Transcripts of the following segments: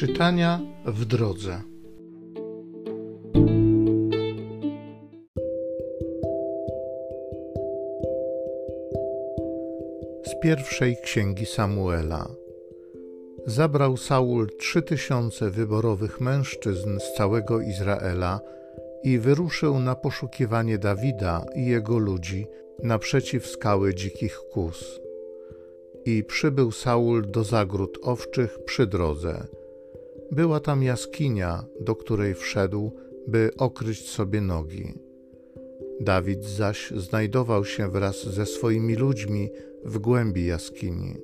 Czytania w drodze. Z pierwszej księgi Samuela. Zabrał Saul trzy tysiące wyborowych mężczyzn z całego Izraela i wyruszył na poszukiwanie Dawida i jego ludzi naprzeciw skały dzikich kus. I przybył Saul do zagród owczych przy drodze. Była tam jaskinia, do której wszedł, by okryć sobie nogi. Dawid zaś znajdował się wraz ze swoimi ludźmi w głębi jaskini.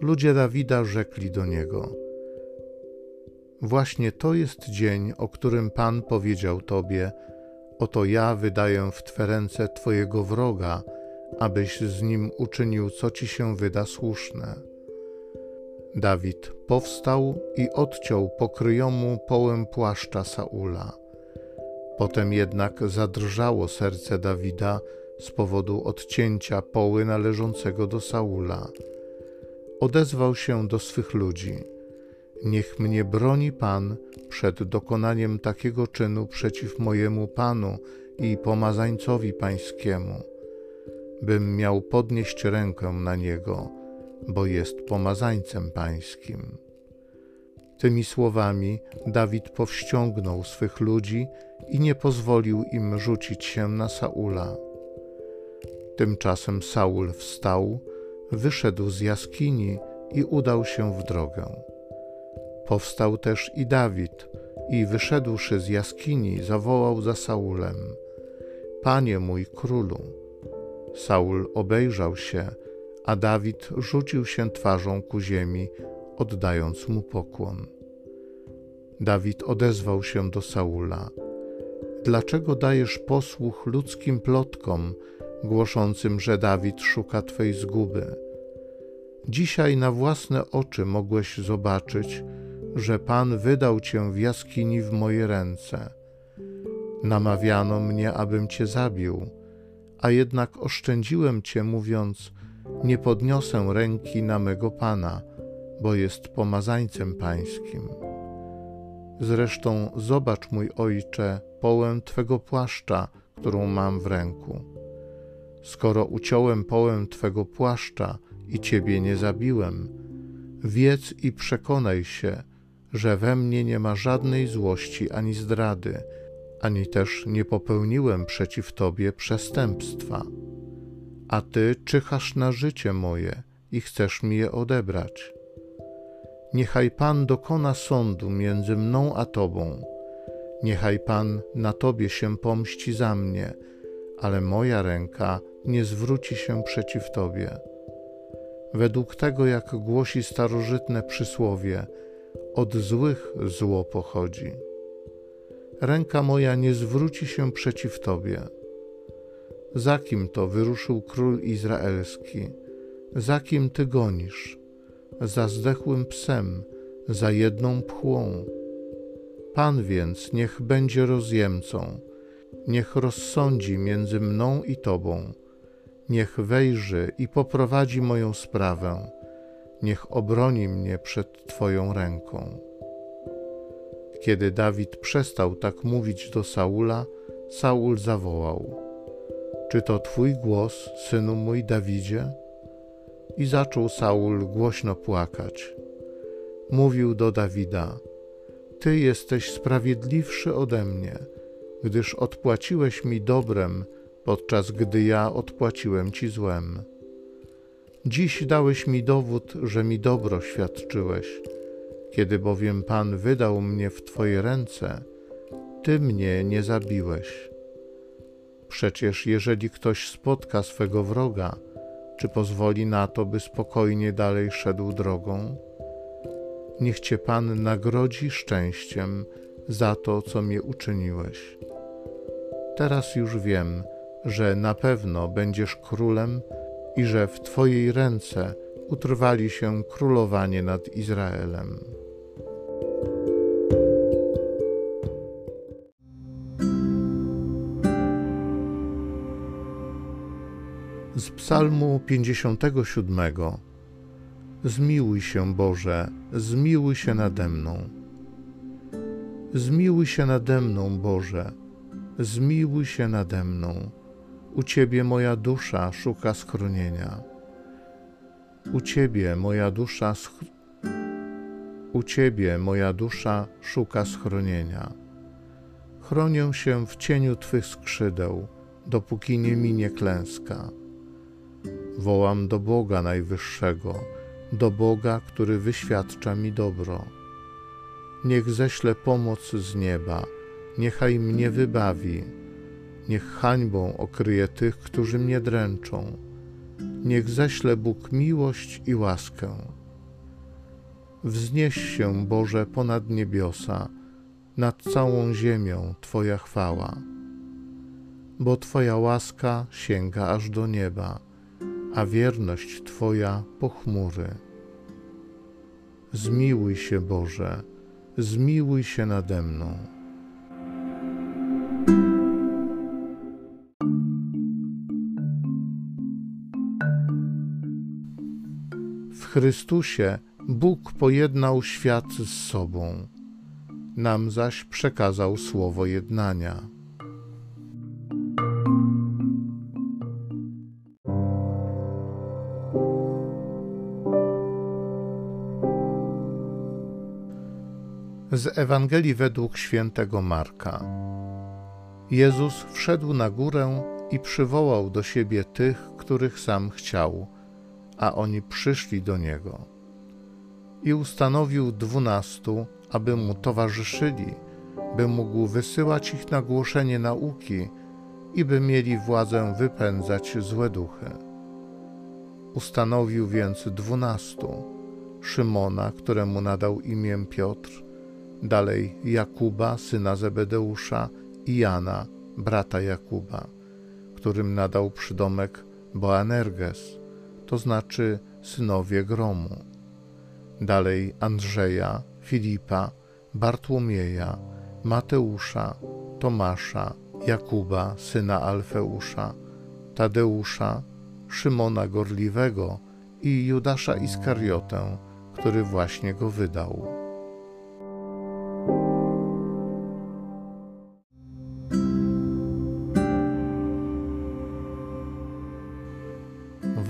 Ludzie Dawida rzekli do niego: Właśnie to jest dzień, o którym Pan powiedział Tobie: Oto ja wydaję w Twe ręce Twojego wroga, abyś z nim uczynił, co ci się wyda słuszne. Dawid powstał i odciął pokryjomu połem płaszcza Saula. Potem jednak zadrżało serce Dawida z powodu odcięcia poły należącego do Saula. Odezwał się do swych ludzi: Niech mnie broni Pan przed dokonaniem takiego czynu przeciw mojemu Panu i pomazańcowi Pańskiemu, bym miał podnieść rękę na niego, bo jest pomazańcem Pańskim. Tymi słowami Dawid powściągnął swych ludzi i nie pozwolił im rzucić się na Saula. Tymczasem Saul wstał, wyszedł z jaskini i udał się w drogę. Powstał też i Dawid i wyszedłszy z jaskini zawołał za Saulem: Panie mój królu! Saul obejrzał się, a Dawid rzucił się twarzą ku ziemi, oddając mu pokłon. Dawid odezwał się do Saula: Dlaczego dajesz posłuch ludzkim plotkom, głoszącym, że Dawid szuka Twej zguby? Dzisiaj na własne oczy mogłeś zobaczyć, że Pan wydał Cię w jaskini w moje ręce. Namawiano mnie, abym Cię zabił, a jednak oszczędziłem Cię, mówiąc: Nie podniosę ręki na mego Pana, bo jest pomazańcem Pańskim. Zresztą zobacz, mój ojcze, połę Twego płaszcza, którą mam w ręku. Skoro uciąłem połę Twego płaszcza i Ciebie nie zabiłem, wiedz i przekonaj się, że we mnie nie ma żadnej złości ani zdrady, ani też nie popełniłem przeciw Tobie przestępstwa. A Ty czyhasz na życie moje i chcesz mi je odebrać. Niechaj Pan dokona sądu między mną a Tobą. Niechaj Pan na Tobie się pomści za mnie, ale moja ręka nie zwróci się przeciw Tobie. Według tego, jak głosi starożytne przysłowie, od złych zło pochodzi. Ręka moja nie zwróci się przeciw Tobie. Za kim to wyruszył król izraelski? Za kim Ty gonisz? Za zdechłym psem, za jedną pchłą. Pan więc niech będzie rozjemcą, niech rozsądzi między mną i Tobą, niech wejrzy i poprowadzi moją sprawę niech obroni mnie przed Twoją ręką. Kiedy Dawid przestał tak mówić do Saula, Saul zawołał: Czy to Twój głos, synu mój Dawidzie? I zaczął Saul głośno płakać. Mówił do Dawida: Ty jesteś sprawiedliwszy ode mnie, gdyż odpłaciłeś mi dobrem, podczas gdy ja odpłaciłem ci złem. Dziś dałeś mi dowód, że mi dobro świadczyłeś. Kiedy bowiem Pan wydał mnie w Twoje ręce, Ty mnie nie zabiłeś. Przecież jeżeli ktoś spotka swego wroga, czy pozwoli na to, by spokojnie dalej szedł drogą? Niech Cię Pan nagrodzi szczęściem za to, co mnie uczyniłeś. Teraz już wiem, że na pewno będziesz królem i że w Twojej ręce utrwali się królowanie nad Izraelem. Z Psalmu 57. Zmiłuj się, Boże, zmiłuj się nade mną. Zmiłuj się nade mną, Boże, zmiłuj się nade mną. U Ciebie moja dusza szuka schronienia. U Ciebie moja dusza sch... U Ciebie moja dusza szuka schronienia. Chronię się w cieniu Twych skrzydeł, dopóki nie minie klęska. Wołam do Boga Najwyższego, do Boga, który wyświadcza mi dobro. Niech ześle pomoc z nieba, niechaj mnie wybawi, niech hańbą okryje tych, którzy mnie dręczą. Niech ześle Bóg miłość i łaskę. Wznieś się, Boże, ponad niebiosa, nad całą ziemią Twoja chwała. Bo Twoja łaska sięga aż do nieba, a wierność Twoja po chmury. Zmiłuj się, Boże, zmiłuj się nade mną. W Chrystusie Bóg pojednał świat z sobą, nam zaś przekazał słowo jednania. Z Ewangelii według świętego Marka. Jezus wszedł na górę i przywołał do siebie tych, których sam chciał, a oni przyszli do niego. I ustanowił dwunastu, aby mu towarzyszyli, by mógł wysyłać ich na głoszenie nauki i by mieli władzę wypędzać złe duchy. Ustanowił więc dwunastu: Szymona, któremu nadał imię Piotr, dalej Jakuba, syna Zebedeusza, i Jana, brata Jakuba, którym nadał przydomek Boanerges, to znaczy synowie gromu. Dalej Andrzeja, Filipa, Bartłomieja, Mateusza, Tomasza, Jakuba, syna Alfeusza, Tadeusza, Szymona Gorliwego i Judasza Iskariotę, który właśnie go wydał.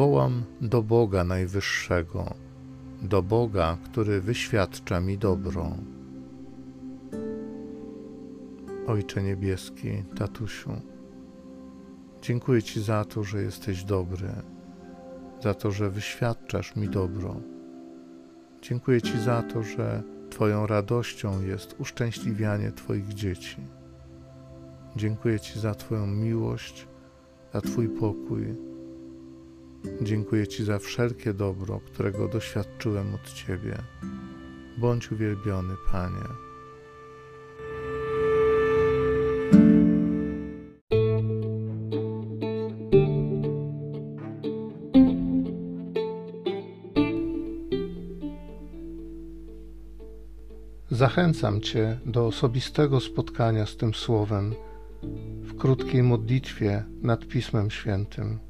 Wołam do Boga Najwyższego, do Boga, który wyświadcza mi dobro. Ojcze Niebieski, Tatusiu, dziękuję Ci za to, że jesteś dobry, za to, że wyświadczasz mi dobro. Dziękuję Ci za to, że Twoją radością jest uszczęśliwianie Twoich dzieci. Dziękuję Ci za Twoją miłość, za Twój pokój Dziękuję Ci za wszelkie dobro, którego doświadczyłem od Ciebie. Bądź uwielbiony, Panie. Zachęcam Cię do osobistego spotkania z tym Słowem w krótkiej modlitwie nad Pismem Świętym.